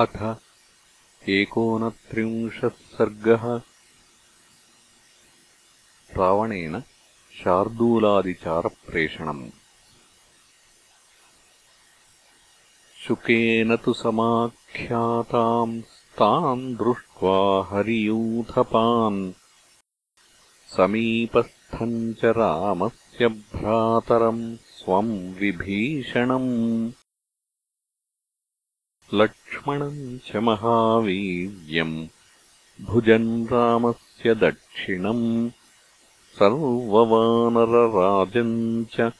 अथ एकोनत्रिंशः सर्गः। रावणेन शार्दूलादिचारप्रेषणम्। शुकेन तु समाख्याताम् तान् दृष्ट्वा हरियूथपान्। समीपस्थम् च रामस्य भ्रातरम् स्वम् विभीषणम् लक्ष्मणम् च महावीर्यम् भुजन् रामस्य दक्षिणम् सर्ववानरराजम् च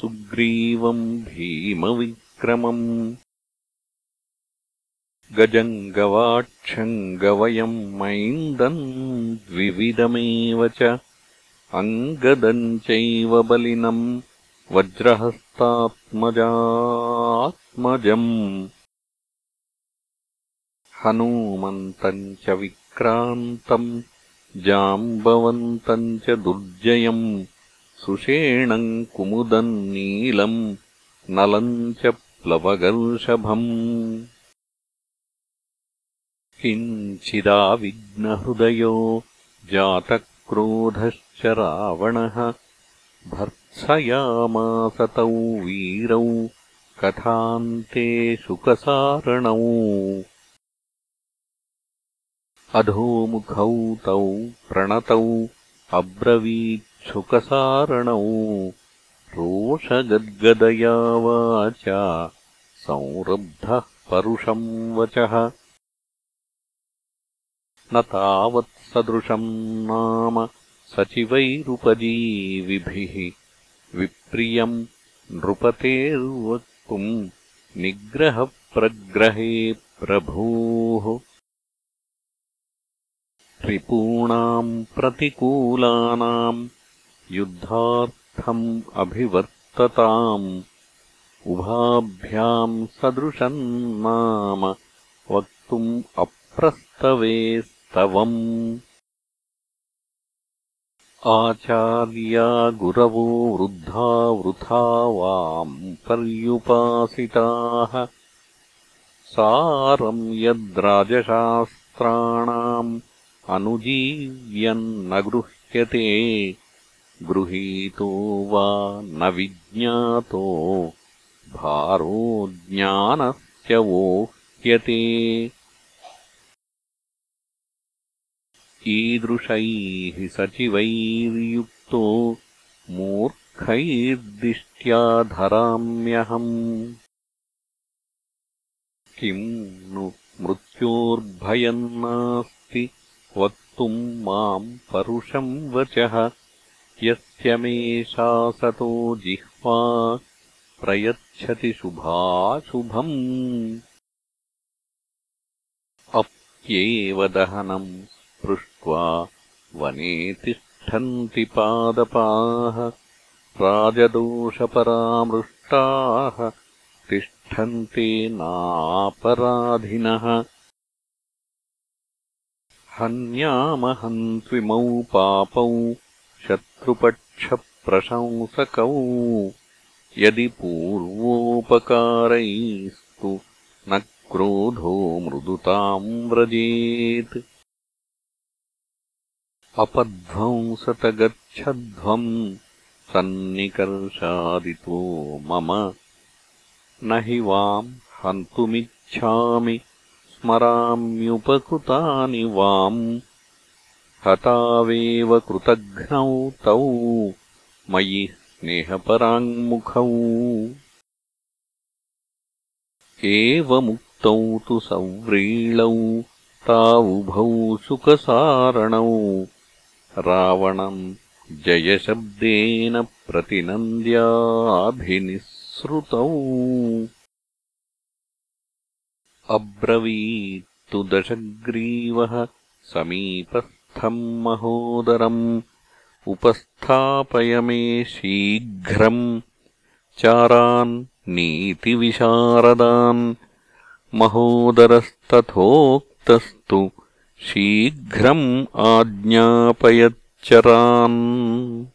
सुग्रीवम् भीमविक्रमम्। गजम् गवाक्षम् गवयम् मैन्दम् द्विविधमेव च अङ्गदम् चैव बलिनम् वज्रहस्तात्मजात्मजम् हनूमन्तम् च विक्रान्तम् जाम्बवन्तम् च दुर्जयम् सुषेणम् कुमुदम् नीलम् नलम् च प्लवगर्षभम्। किञ्चिदाविघ्नहृदयो जातक्रोधश्च रावणः भर्त्सयामास तौ वीरौ कथान्ते शुकसारणौ अधोमुखौ तौ प्रणतौ अब्रवीच्छुकसारणौ। रोषगद्गदया वाचा संरब्धः परुषम् वचः। न तावत्सदृशम् नाम सचिवैरुपजीविभिः। विप्रियम् नृपतेर्वक्तुम् निग्रहप्रग्रहे प्रभोः रिपूणाम् प्रतिकूलानाम् युद्धार्थम् अभिवर्तताम् उभाभ्याम् सदृशम् नाम वक्तुम् अप्रस्तवेस्तवम्। आचार्या गुरवो वृद्धा वृथा वाम् पर्युपासिताः। सारम् यद्राजशास्त्राणाम् अनुजीव्यम् न गृह्यते। गृहीतो वा न विज्ञातो। भारो ज्ञानस्य वोह्यते। ईदृशैः सचिवैर्युक्तो मूर्खैर्दिष्ट्या धराम्यहम्। किम् नु मृत्योर्भयम् नास्ति वक्तुम् माम् परुषम् वचः। यस्य मे शासतो जिह्वा प्रयच्छति शुभाशुभम्। अप्येव दहनम् स्पृष्ट्वा वने तिष्ठन्ति पादपाः राजदोषपरामृष्टाः तिष्ठन्ते नापराधिनः हन्यामहन्त्विमौ पापौ शत्रुपक्षप्रशंसकौ। यदि पूर्वोपकारैस्तु न क्रोधो मृदुताम् व्रजेत्। अपध्वंसतगच्छध्वम् सन्निकर्षादितो मम। न हि वाम् हन्तुमिच्छामि स्मराम्युपकृतानि वाम्। हतावेव कृतघ्नौ तौ। मयि स्नेहपराङ्मुखौ। एवमुक्तौ तु सव्रीळौ तावुभौ सुखसारणौ। रावणम् जयशब्देन प्रतिनन्द्याभिनिःसृतौ अब्रवीत्तु दशग्रीवः समीपस्थम् महोदरम् उपस्थापय मे शीघ्रम्। चारान् नीतिविशारदान् महोदरस्तथोक्तस्तु शीघ्रम् आज्ञापयच्चरान्।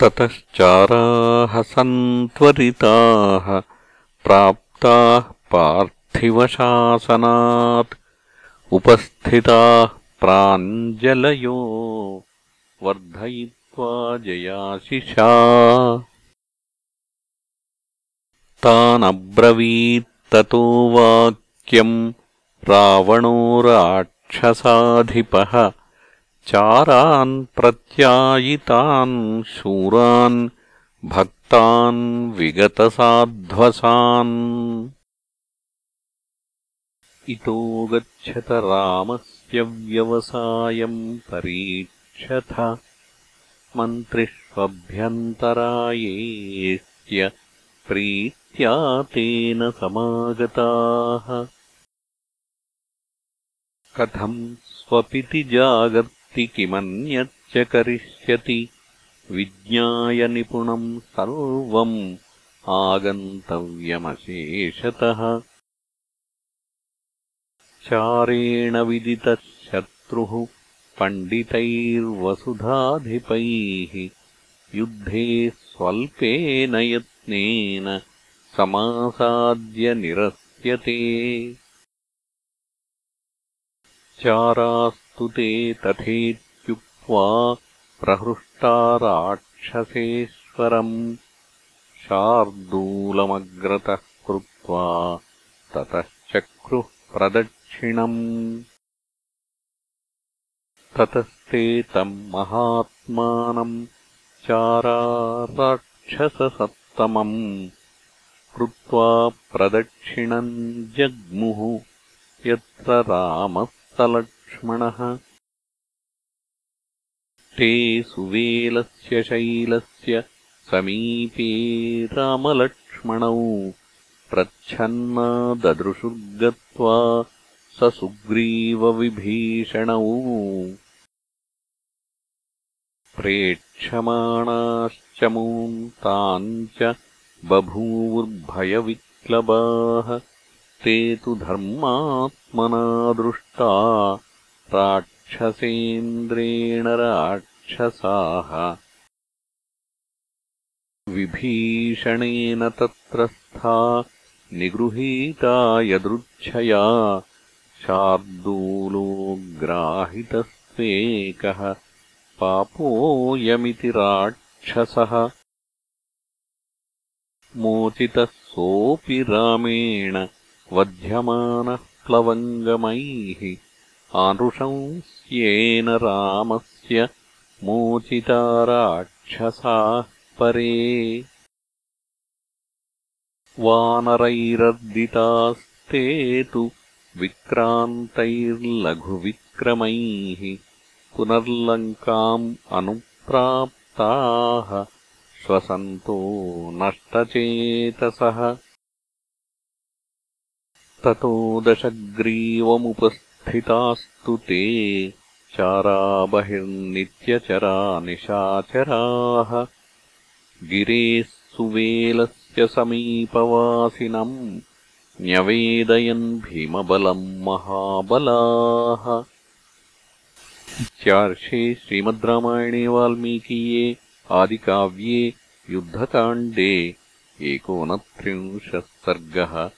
ततश्चाराः सन्त्वरिताः प्राप्ताः पार्थिवशासनात् उपस्थिताः प्राञ्जलयो वर्धयित्वा जयाशिषा तानब्रवीत्ततो वाक्यम् रावणो राक्षसाधिपः चारान् प्रत्यायितान् शूरान् भक्तान् विगतसाध्वसान्। इतो गच्छत रामस्य व्यवसायम् परीक्षथ। मन्त्रिष्वभ्यन्तरायेत्य प्रीत्या तेन समागताः। कथम् स्वपिति जागर्ति किमन्यच्च करिष्यति विज्ञाय निपुणम् सर्वम् आगन्तव्यमशेषतः। चारेण विदितः शत्रुः पण्डितैर्वसुधाधिपैः। युद्धे स्वल्पेन यत्नेन समासाद्य निरस्यते। चारास्तु ते तथेत्युक्त्वा प्रहृष्टा राक्षसेश्वरम् शार्दूलमग्रतः कृत्वा ततश्चक्रुः प्रदक्षिणम्। ततस्ते तम् महात्मानम् चारा राक्षससत्तमम् कृत्वा प्रदक्षिणम् जग्मुः यत्र रामः लक्ष्मणः ते सुवेलस्य शैलस्य समीपे रामलक्ष्मणौ प्रच्छन्ना ददृशुर्गत्वा स सुग्रीवविभीषणौ प्रेक्षमाणाश्चमून्ताम् च बभूवुर्भयविक्लबाः। ते तु धर्मात्मना दृष्टा राक्षसेन्द्रेण राक्षसाः। विभीषणेन तत्रस्था निगृहीता यदृच्छया। शार्दूलोग्राहितस्वेकः पापोऽयमिति राक्षसः। मोचितः सोऽपि रामेण वध्यमानः प्लवङ्गमैः। आनृशंस्येन रामस्य मोचिता राक्षसाः परे वानरैरर्दितास्ते तु विक्रान्तैर्लघुविक्रमैः पुनर्लङ्काम् अनुप्राप्ताः श्वसन्तो नष्टचेतसः। ततो दशग्रीवमुपस्थितास्तु ते चारा बहिर्नित्यचरा निशाचराः गिरेः सुवेलस्य समीपवासिनम् न्यवेदयन् भीमबलम् महाबलाः। इत्यार्षे श्रीमद् रामायणे वाल्मीकीये आदिकाव्ये युद्धकाण्डे एकोनत्रिंशः सर्गः